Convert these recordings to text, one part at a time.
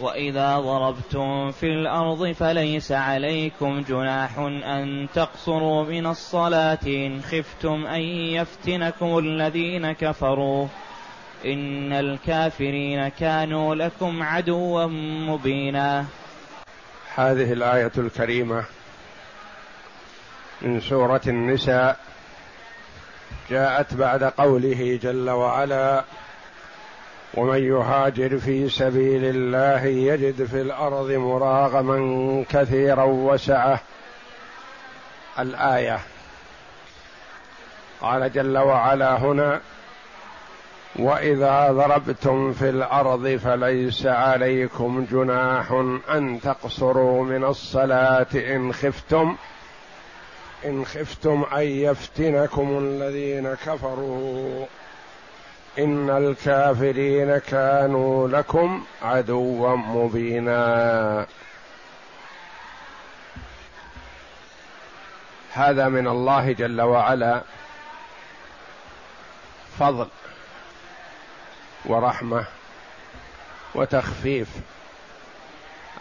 وإذا ضربتم في الأرض فليس عليكم جناح أن تقصروا من الصلاة إن خفتم أن يفتنكم الذين كفروا. إن الكافرين كانوا لكم عدوا مبينا. هذه الآية الكريمة من سورة النساء جاءت بعد قوله جل وعلا ومن يهاجر في سبيل الله يجد في الأرض مراغما كثيرا وسعة. الآية. قال جل وعلا هنا وإذا ضربتم في الأرض فليس عليكم جناح أن تقصروا من الصلاة إن خفتم إن خفتم أن يفتنكم الذين كفروا. إن الكافرين كانوا لكم عدوا مبينا. هذا من الله جل وعلا فضل ورحمة وتخفيف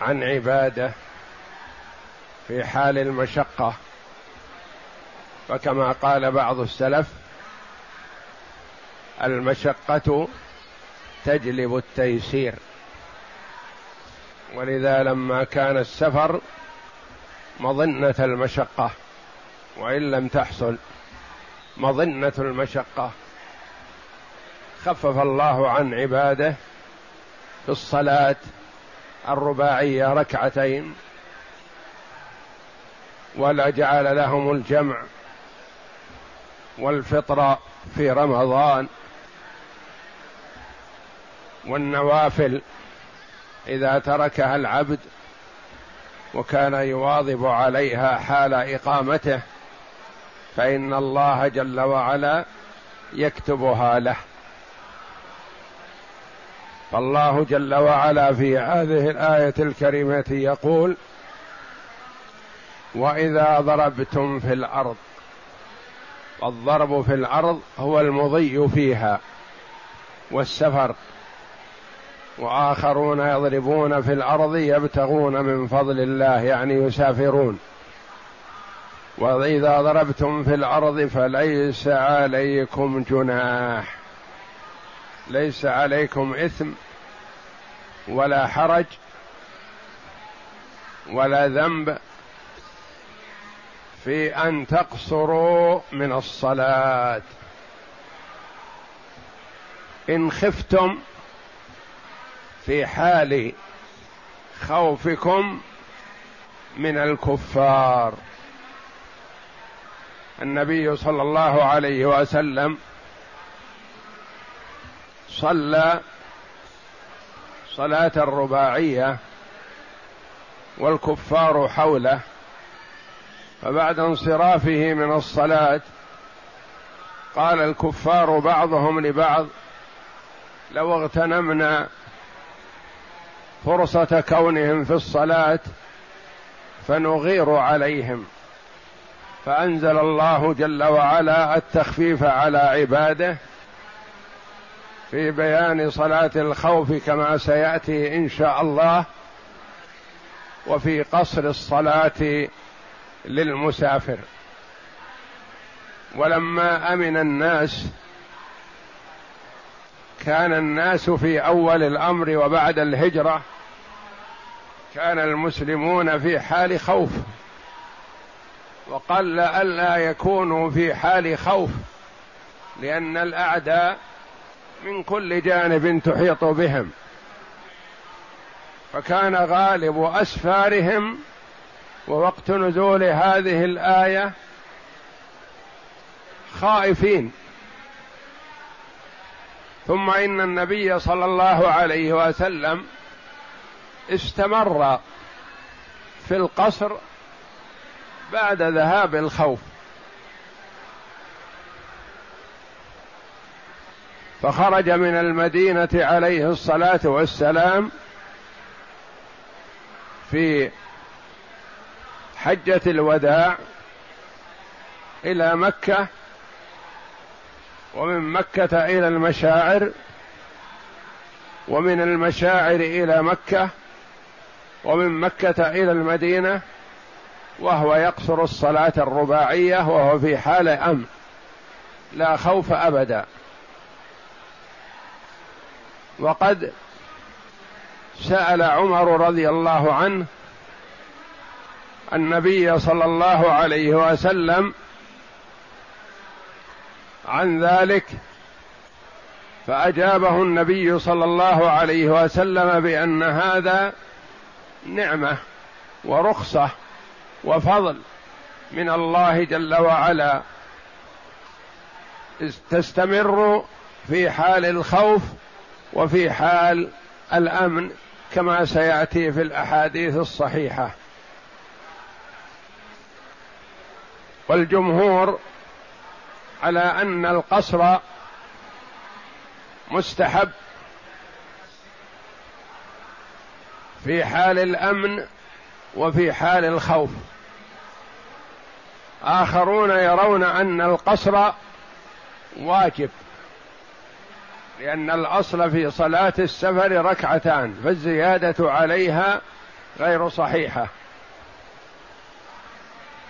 عن عبادة في حال المشقة. فكما قال بعض السلف المشقة تجلب التيسير. ولذا لما كان السفر مظنة المشقة وإن لم تحصل مظنة المشقة. خفف الله عن عباده في الصلاة الرباعية ركعتين ولا جعل لهم الجمع والفطر في رمضان. والنوافل إذا تركها العبد وكان يواظب عليها حال إقامته فإن الله جل وعلا يكتبها له. فالله جل وعلا في هذه الآية الكريمة يقول وإذا ضربتم في الأرض والضرب في الأرض هو المضي فيها والسفر وآخرون يضربون في الأرض يبتغون من فضل الله يعني يسافرون. وإذا ضربتم في الأرض فليس عليكم جناح. ليس عليكم إثم ولا حرج ولا ذنب في أن تقصروا من الصلاة. إن خفتم في حال خوفكم من الكفار. النبي صلى الله عليه وسلم صلى صلاة الرباعية والكفار حوله فبعد انصرافه من الصلاة قال الكفار بعضهم لبعض لو اغتنمنا فرصة كونهم في الصلاة فنغير عليهم. فأنزل الله جل وعلا التخفيف على عباده في بيان صلاة الخوف كما سيأتي إن شاء الله وفي قصر الصلاة للمسافر. ولما أمن الناس كان الناس في أول الأمر وبعد الهجرة كان المسلمون في حال خوف وقل ألا يكونوا في حال خوف لأن الأعداء من كل جانب تحيط بهم. فكان غالب أسفارهم ووقت نزول هذه الآية خائفين. ثم إن النبي صلى الله عليه وسلم استمر في القصر بعد ذهاب الخوف. فخرج من المدينة عليه الصلاة والسلام في حجة الوداع إلى مكة ومن مكة إلى المشاعر ومن المشاعر إلى مكة ومن مكة إلى المدينة وهو يقصر الصلاة الرباعية وهو في حال أمن لا خوف أبدا. وقد سأل عمر رضي الله عنه النبي صلى الله عليه وسلم عن ذلك فأجابه النبي صلى الله عليه وسلم بأن هذا نعمة ورخصة وفضل من الله جل وعلا. تستمر في حال الخوف وفي حال الأمن كما سيأتي في الأحاديث الصحيحة. والجمهور على أن القصر مستحب في حال الأمن وفي حال الخوف. آخرون يرون أن القصر واجب لأن الأصل في صلاة السفر ركعتان فالزيادة عليها غير صحيحة.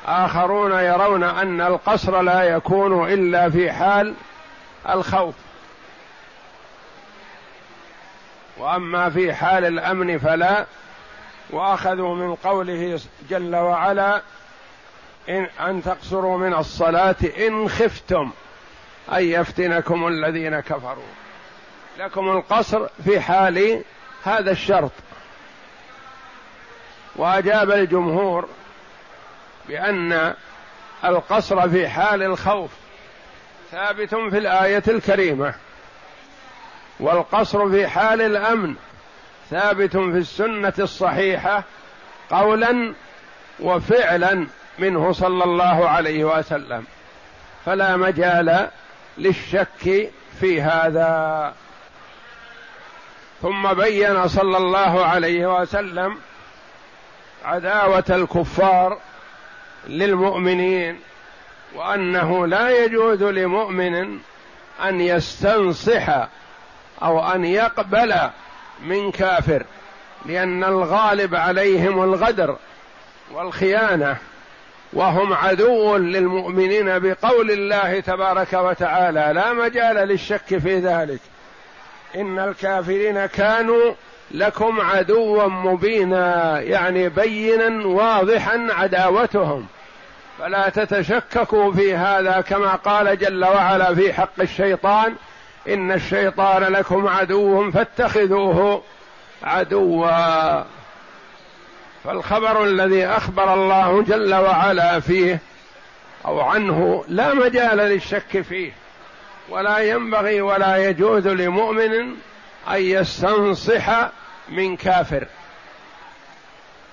آخرون يرون أن القصر لا يكون إلا في حال الخوف. وأما في حال الأمن فلا وأخذوا من قوله جل وعلا إن أن تقصروا من الصلاة إن خفتم أن يفتنكم الذين كفروا. لكم القصر في حال هذا الشرط. وأجاب الجمهور بأن القصر في حال الخوف ثابت في الآية الكريمة والقصر في حال الأمن ثابت في السنة الصحيحة قولا وفعلا منه صلى الله عليه وسلم. فلا مجال للشك في هذا. ثم بين صلى الله عليه وسلم عداوة الكفار للمؤمنين وأنه لا يجوز لمؤمن أن يستنصح أو أن يقبل من كافر لأن الغالب عليهم الغدر والخيانة وهم عدو للمؤمنين بقول الله تبارك وتعالى لا مجال للشك في ذلك إن الكافرين كانوا لكم عدوا مبينا يعني بينا واضحا عداوتهم. فلا تتشككوا في هذا كما قال جل وعلا في حق الشيطان إن الشيطان لكم عدو فاتخذوه عدوا. فالخبر الذي أخبر الله جل وعلا فيه أو عنه لا مجال للشك فيه ولا ينبغي ولا يجوز لمؤمن أن يستنصح من كافر.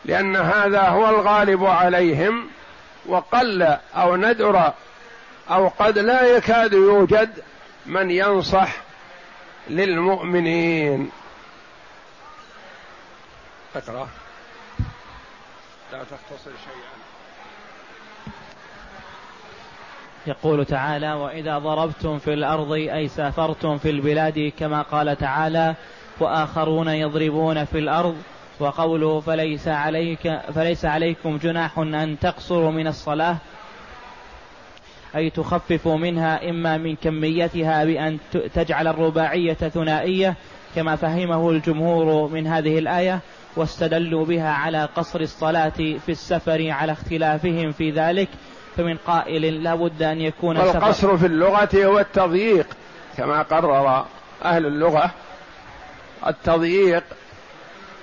لأن هذا هو الغالب عليهم وقل أو ندر أو قد لا يكاد يوجد من ينصح للمؤمنين. اقرأ لا تختصر شيئا. يقول تعالى وإذا ضربتم في الأرض أي سافرتم في البلاد كما قال تعالى وآخرون يضربون في الأرض وقوله فليس عليك فليس عليكم جناح أن تقصروا من الصلاة أي تخففوا منها إما من كميتها بأن تجعل الرباعية ثنائية كما فهمه الجمهور من هذه الآية واستدلوا بها على قصر الصلاة في السفر على اختلافهم في ذلك فمن قائل لا بد أن يكون والقصر في اللغة هو التضييق كما قرر أهل اللغة التضييق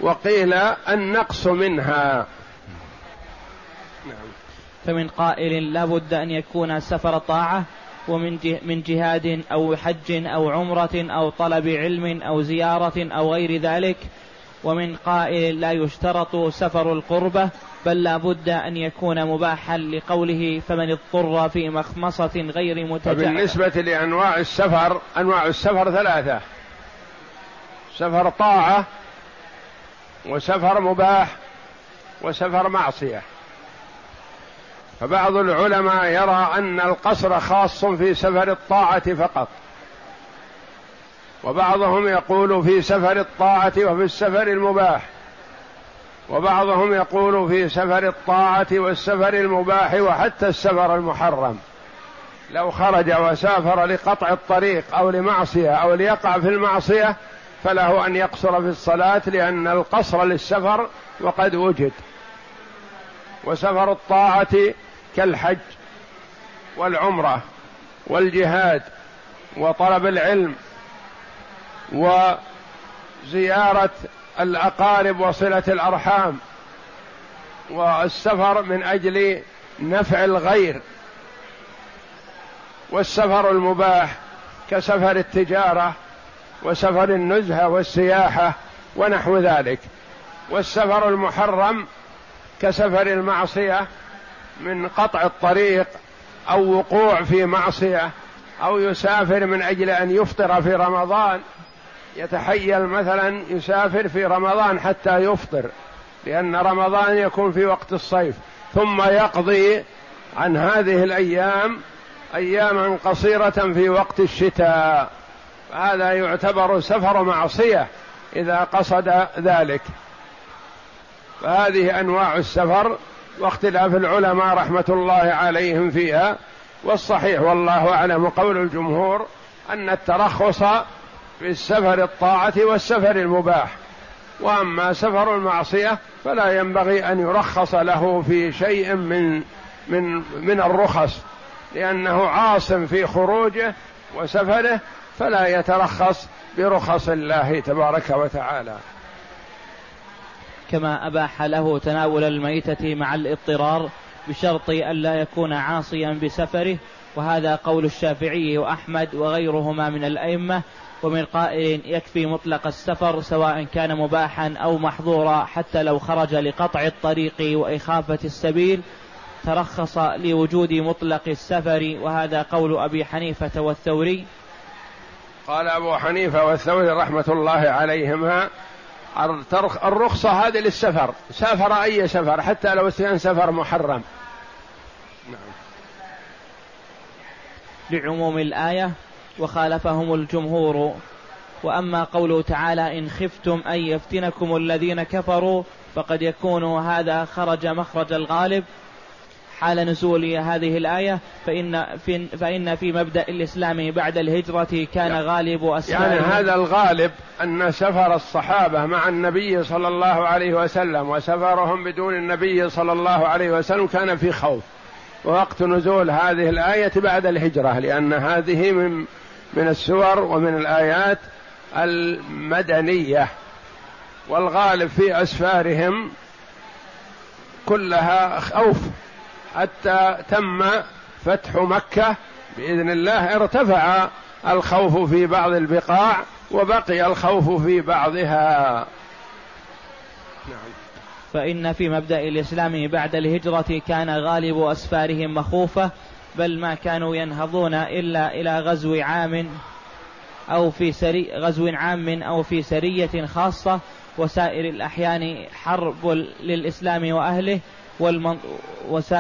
وقيل النقص منها. نعم. فمن قائل لا بد أن يكون سفر طاعة ومن من جهاد أو حج أو عمرة أو طلب علم أو زيارة أو غير ذلك. ومن قائل لا يشترط سفر القربة بل لا بد أن يكون مباحا لقوله فمن اضطر في مخمصة غير متجعل بالنسبة لأنواع السفر أنواع السفر ثلاثة. سفر طاعة وسفر مباح وسفر معصية. فبعض العلماء يرى أن القصر خاص في سفر الطاعة فقط. وبعضهم يقول في سفر الطاعة وفي السفر المباح. وبعضهم يقول في سفر الطاعة والسفر المباح وحتى السفر المحرم. لو خرج وسافر لقطع الطريق أو لمعصية أو ليقع في المعصية فله أن يقصر في الصلاة لأن القصر للسفر وقد وجد. وسفر الطاعة كالحج والعمرة والجهاد وطلب العلم وزيارة الأقارب وصلة الأرحام والسفر من أجل نفع الغير والسفر المباح كسفر التجارة وسفر النزهة والسياحة ونحو ذلك. والسفر المحرم كسفر المعصية من قطع الطريق أو وقوع في معصية أو يسافر من أجل أن يفطر في رمضان. يتحيل مثلا يسافر في رمضان حتى يفطر لأن رمضان يكون في وقت الصيف. ثم يقضي عن هذه الأيام أياما قصيرة في وقت الشتاء. هذا يعتبر سفر معصية إذا قصد ذلك. فهذه أنواع السفر واختلاف العلماء رحمة الله عليهم فيها والصحيح والله أعلم قول الجمهور أن الترخص في السفر الطاعة والسفر المباح. وأما سفر المعصية فلا ينبغي أن يرخص له في شيء من من من الرخص. لأنه عاص في خروجه وسفره فلا يترخص برخص الله تبارك وتعالى. كما أباح له تناول الميتة مع الاضطرار بشرط الا يكون عاصيا بسفره وهذا قول الشافعي وأحمد وغيرهما من الأئمة ومن قائل يكفي مطلق السفر سواء كان مباحا أو محظورا حتى لو خرج لقطع الطريق وإخافة السبيل ترخص لوجود مطلق السفر وهذا قول أبي حنيفة والثوري. قال أبو حنيفة والثوري رحمة الله عليهما الرخصة هذه للسفر. سافر أي سفر؟ حتى لو كان سفر محرم. نعم. لعموم الآية وخالفهم الجمهور. وأما قوله تعالى إن خفتم أن يفتنكم الذين كفروا فقد يكون هذا خرج مخرج الغالب. حال نزول هذه الآية فإن في فإن في مبدأ الإسلام بعد الهجرة كان يعني غالب أسفاره يعني هذا الغالب أن سفر الصحابة مع النبي صلى الله عليه وسلم وسفرهم بدون النبي صلى الله عليه وسلم كان في خوف. ووقت نزول هذه الآية بعد الهجرة لأن هذه من من السور ومن الآيات المدنية. والغالب في أسفارهم كلها خوف. حتى تم فتح مكة بإذن الله ارتفع الخوف في بعض البقاع وبقي الخوف في بعضها. نعم. فإن في مبدأ الإسلام بعد الهجرة كان غالب أسفارهم مخوفة بل ما كانوا ينهضون إلا إلى غزو عام أو في سري غزو عام أو في سرية خاصة وسائر الأحيان حرب للإسلام وأهله.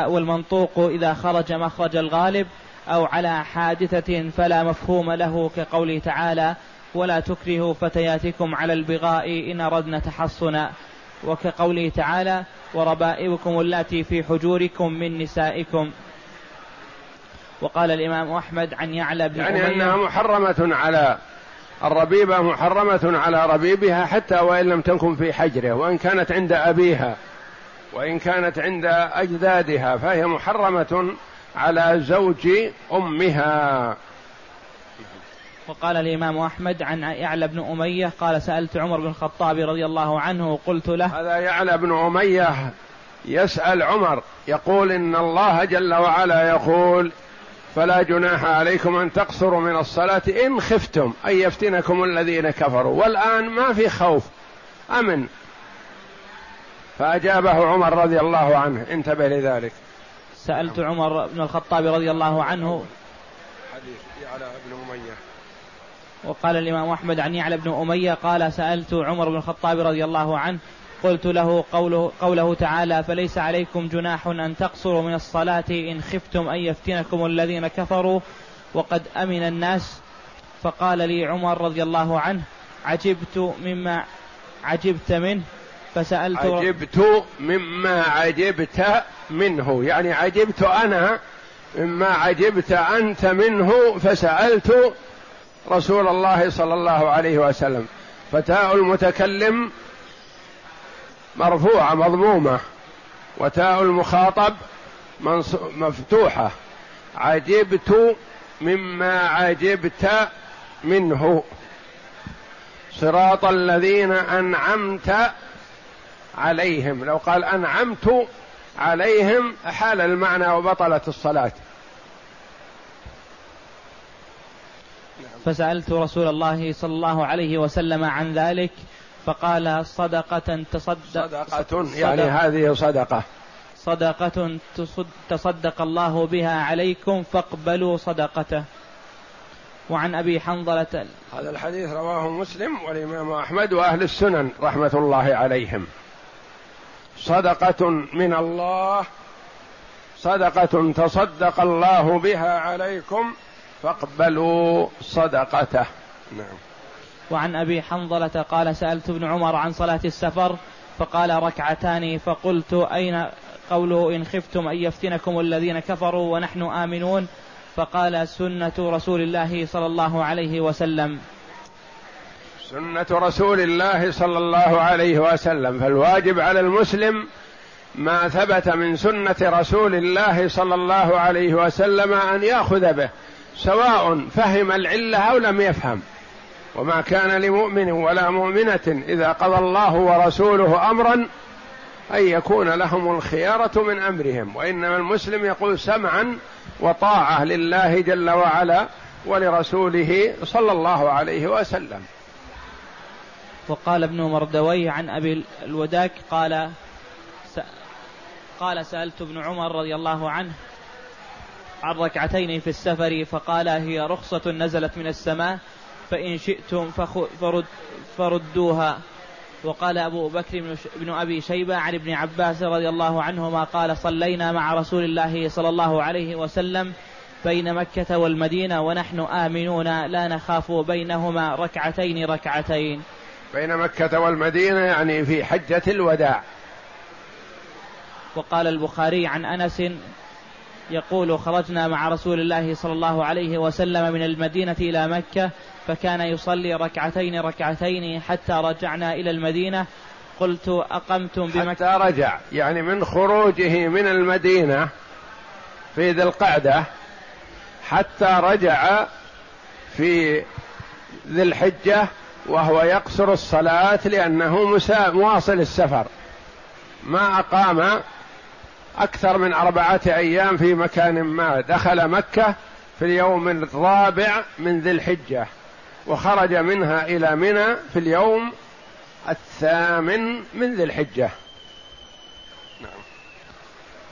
والمنطوق إذا خرج مخرج الغالب أو على حادثة فلا مفهوم له كقوله تعالى ولا تكرهوا فتياتكم على البغاء إن أردنا تحصنا. وكقوله تعالى وربائبكم اللاتي في حجوركم من نسائكم. وقال الإمام أحمد عن يعلى بن يعني أنها محرمة على الربيبة محرمة على ربيبها حتى وإن لم تكن في حجره وإن كانت عند أبيها. وإن كانت عند أجدادها فهي محرمة على زوج أمها. وقال الإمام أحمد عن يعلى بن أمية قال سألت عمر بن الخطاب رضي الله عنه وقلت له هذا يعلى بن أمية يسأل عمر يقول إن الله جل وعلا يقول فلا جناح عليكم أن تقصروا من الصلاة إن خفتم أن يفتنكم الذين كفروا والآن ما في خوف أمن. فأجابه عمر رضي الله عنه. انتبه لذلك. سألت عمر بن الخطاب رضي الله عنه حديث يعلى بن أمية. وقال الإمام أحمد عن يعلى بن أمية قال سألت عمر بن الخطاب رضي الله عنه قلت له قوله, قوله تعالى فليس عليكم جناح أن تقصروا من الصلاة إن خفتم أن يفتنكم الذين كفروا وقد أمن الناس. فقال لي عمر رضي الله عنه عجبت مما عجبت منه. فسألت عجبت مما عجبت منه. يعني عجبت أنا مما عجبت أنت منه فسألت رسول الله صلى الله عليه وسلم. فتاء المتكلم مرفوعة مضمومة. وتاء المخاطب مفتوحة. عجبت مما عجبت منه. صراط الذين أنعمت عليهم. لو قال أنعمت عليهم حال المعنى وبطلت الصلاة. فسألت رسول الله صلى الله عليه وسلم عن ذلك فقال صدقة تصدق صدقة يعني هذه صدقة. صدقة تصدق الله بها عليكم فاقبلوا صدقته. وعن أبي حنظلة هذا الحديث رواه مسلم والإمام أحمد وأهل السنن رحمة الله عليهم. صدقة من الله صدقة تصدق الله بها عليكم فاقبلوا صدقته. نعم. وعن أبي حنظلة قال سألت ابن عمر عن صلاة السفر فقال ركعتان فقلت أين قوله إن خفتم أن يفتنكم الذين كفروا ونحن آمنون؟ فقال سنة رسول الله صلى الله عليه وسلم. سنة رسول الله صلى الله عليه وسلم فالواجب على المسلم ما ثبت من سنة رسول الله صلى الله عليه وسلم أن يأخذ به سواء فهم العلة أو لم يفهم. وما كان لمؤمن ولا مؤمنة إذا قضى الله ورسوله امرا أن يكون لهم الخيارة من أمرهم. وإنما المسلم يقول سمعا وطاعة لله جل وعلا ولرسوله صلى الله عليه وسلم. وقال ابن مردوي عن أبي الوداك قال قال سألت ابن عمر رضي الله عنه عن ركعتين في السفر فقال هي رخصة نزلت من السماء فإن شئتم فرد فردوها. وقال أبو بكر بن أبي شيبة عن ابن عباس رضي الله عنهما قال صلينا مع رسول الله صلى الله عليه وسلم بين مكة والمدينة ونحن آمنون لا نخاف بينهما ركعتين ركعتين. بين مكة والمدينة يعني في حجة الوداع. وقال البخاري عن أنس يقول خرجنا مع رسول الله صلى الله عليه وسلم من المدينة إلى مكة فكان يصلي ركعتين ركعتين حتى رجعنا إلى المدينة. قلت أقمتم بمكة. حتى رجع يعني من خروجه من المدينة في ذي القعدة حتى رجع في ذي الحجة وهو يقصر الصلاة لأنه مواصل السفر. ما أقام أكثر من أربعة أيام في مكان ما. دخل مكة في اليوم الرابع من ذي الحجة وخرج منها إلى منى في اليوم الثامن من ذي الحجة. نعم.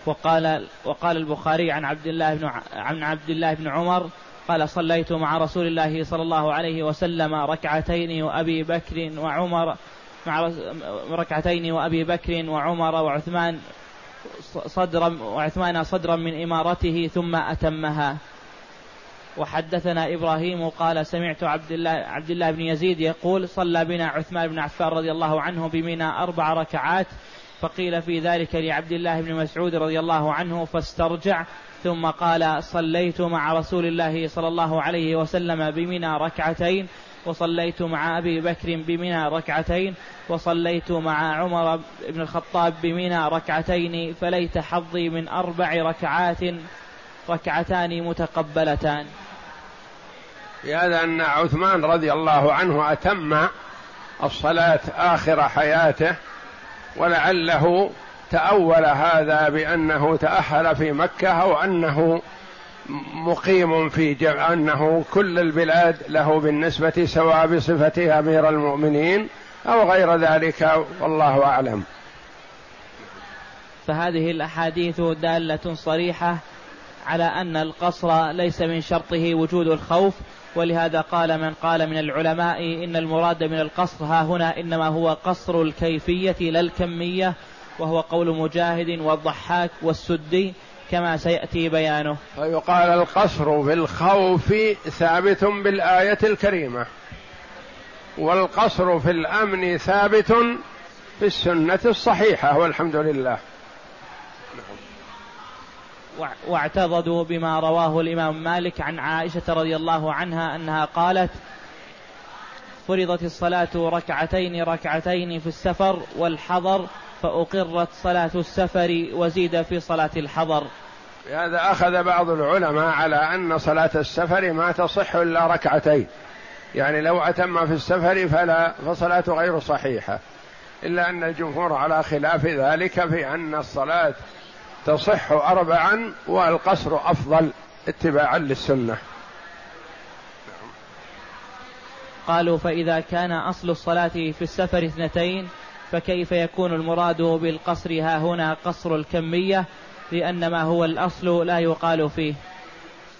وقال وقال البخاري عن عبد الله بن عن عبد الله بن عمر قال صليت مع رسول الله صلى الله عليه وسلم ركعتين وأبي بكر وعمر مع ركعتين وأبي بكر وعمر وعثمان صدرا وعثمان صدرا من إمارته ثم أتمها. وحدثنا إبراهيم قال سمعت عبد الله عبد الله بن يزيد يقول صلى بنا عثمان بن عفان رضي الله عنه بمنى أربع ركعات فقيل في ذلك لعبد الله بن مسعود رضي الله عنه فاسترجع ثم قال صليت مع رسول الله صلى الله عليه وسلم بمنى ركعتين وصليت مع أبي بكر بمنى ركعتين وصليت مع عمر بن الخطاب بمنى ركعتين فليت حظي من أربع ركعات ركعتان متقبلتان. في هذا أن عثمان رضي الله عنه أتم الصلاة آخر حياته ولعله تأول هذا بأنه تأهل في مكة أو أنه مقيم في جمع أنه كل البلاد له بالنسبة سواء بصفته أمير المؤمنين أو غير ذلك والله أعلم. فهذه الأحاديث دالة صريحة على أن القصر ليس من شرطه وجود الخوف ولهذا قال من قال من العلماء إن المراد من القصر ها هنا إنما هو قصر الكيفية لا الكمية وهو قول مجاهد والضحاك والسدي كما سيأتي بيانه. فيقال القصر في الخوف ثابت بالآية الكريمة والقصر في الأمن ثابت في السنة الصحيحة والحمد لله. واعتضدوا بما رواه الإمام مالك عن عائشة رضي الله عنها أنها قالت فرضت الصلاة ركعتين ركعتين في السفر والحضر فأقرت صلاة السفر وزيد في صلاة الحضر. هذا أخذ بعض العلماء على أن صلاة السفر ما تصح إلا ركعتين. يعني لو أتم في السفر فلا فصلاته غير صحيحة. إلا أن الجمهور على خلاف ذلك في أن الصلاة تصح أربعا والقصر أفضل اتباعا للسنة. قالوا فإذا كان أصل الصلاة في السفر اثنتين فكيف يكون المراد بالقصر ها هنا قصر الكمية؟ لأن ما هو الأصل لا يقال فيه.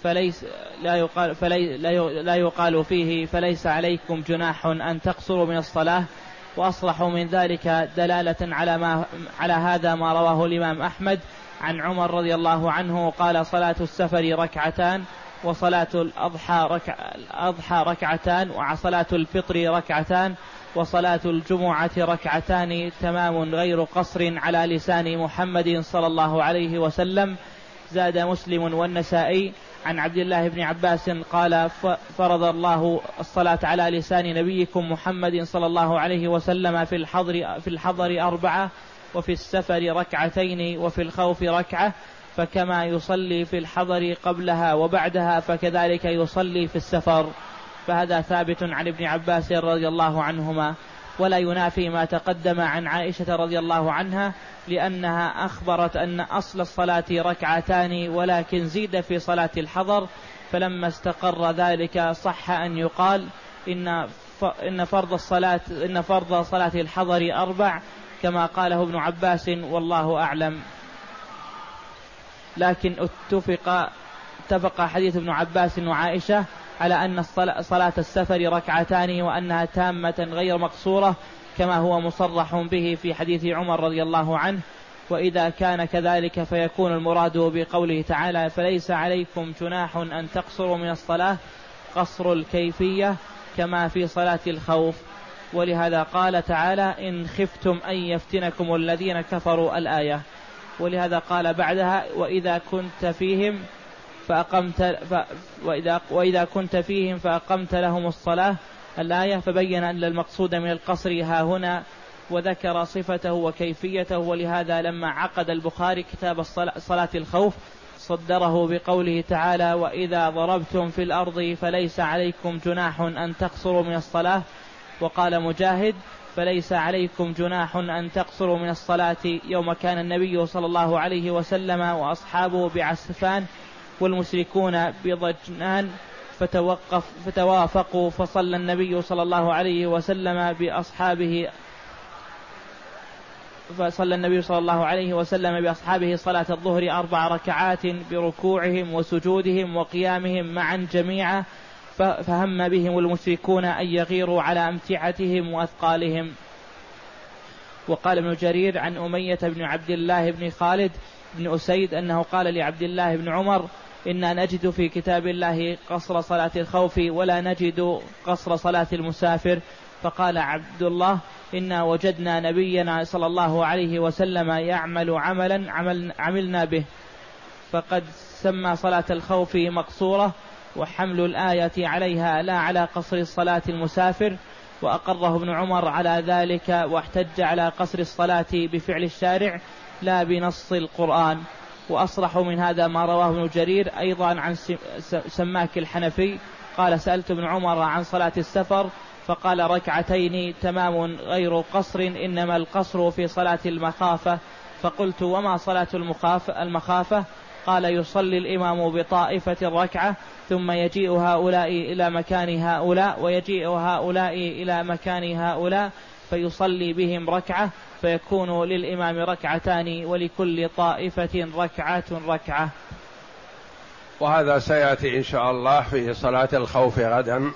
فليس لا يقال فلي لا يقال فيه فليس عليكم جناح أن تقصروا من الصلاة. وأصلح من ذلك دلالة على ما على هذا ما رواه الإمام أحمد. عن عمر رضي الله عنه قال صلاة السفر ركعتان وصلاة الأضحى ركع الأضحى ركعتان وصلاة الفطر ركعتان وصلاة الجمعة ركعتان تمام غير قصر على لسان محمد صلى الله عليه وسلم. زاد مسلم والنسائي. عن عبد الله بن عباس قال فرض الله الصلاة على لسان نبيكم محمد صلى الله عليه وسلم في الحضر في الحضر أربعة وفي السفر ركعتين وفي الخوف ركعة فكما يصلي في الحضر قبلها وبعدها فكذلك يصلي في السفر. فهذا ثابت عن ابن عباس رضي الله عنهما. ولا ينافي ما تقدم عن عائشة رضي الله عنها لأنها أخبرت أن أصل الصلاة ركعتان ولكن زيد في صلاة الحضر فلما استقر ذلك صح أن يقال إن إن فرض الصلاة إن فرض صلاة الحضر أربع كما قاله ابن عباس والله أعلم. لكن اتفق اتفق حديث ابن عباس وعائشة على أن صلاة السفر ركعتان وأنها تامة غير مقصورة كما هو مصرح به في حديث عمر رضي الله عنه. وإذا كان كذلك فيكون المراد بقوله تعالى فليس عليكم جناح أن تقصروا من الصلاة قصر الكيفية كما في صلاة الخوف. ولهذا قال تعالى إن خفتم أن يفتنكم الذين كفروا الآية. ولهذا قال بعدها وإذا كنت فيهم فأقمت ف وإذا, وإذا كنت فيهم فأقمت لهم الصلاة الآية فبين أن المقصود من القصر ها هنا وذكر صفته وكيفيته ولهذا لما عقد البخاري كتاب صلاة الخوف صدره بقوله تعالى وإذا ضربتم في الأرض فليس عليكم جناح أن تقصروا من الصلاة وقال مجاهد فليس عليكم جناح أن تقصروا من الصلاة يوم كان النبي صلى الله عليه وسلم وأصحابه بعسفان والمشركون بضجنان فتوقف فتوافقوا فصلى النبي صلى الله عليه وسلم بأصحابه فصلى النبي صلى الله عليه وسلم بأصحابه صلاة الظهر أربع ركعات بركوعهم وسجودهم وقيامهم معا جميعا فهم بهم المشركون أن يغيروا على أمتعتهم وأثقالهم. وقال ابن جرير عن أمية بن عبد الله بن خالد بن أسيد أنه قال لعبد الله بن عمر إنا نجد في كتاب الله قصر صلاة الخوف ولا نجد قصر صلاة المسافر. فقال عبد الله إنا وجدنا نبينا صلى الله عليه وسلم يعمل عملا عمل عملنا به. فقد سمى صلاة الخوف مقصورة وحمل الآية عليها لا على قصر الصلاة المسافر وأقره ابن عمر على ذلك واحتج على قصر الصلاة بفعل الشارع لا بنص القرآن. وأصرح من هذا ما رواه ابن جرير أيضا عن سماك الحنفي. قال سألت ابن عمر عن صلاة السفر فقال ركعتين تمام غير قصر إنما القصر في صلاة المخافة. فقلت وما صلاة المخافة؟ قال يصلي الإمام بطائفة الركعة ثم يجيء هؤلاء إلى مكان هؤلاء ويجيء هؤلاء إلى مكان هؤلاء فيصلي بهم ركعة فيكون للإمام ركعتان ولكل طائفة ركعة ركعة. وهذا سيأتي إن شاء الله في صلاة الخوف غدا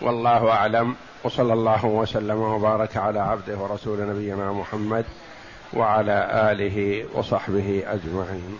والله أعلم وصلى الله وسلم وبارك على عبده ورسول نبينا محمد وعلى آله وصحبه أجمعين.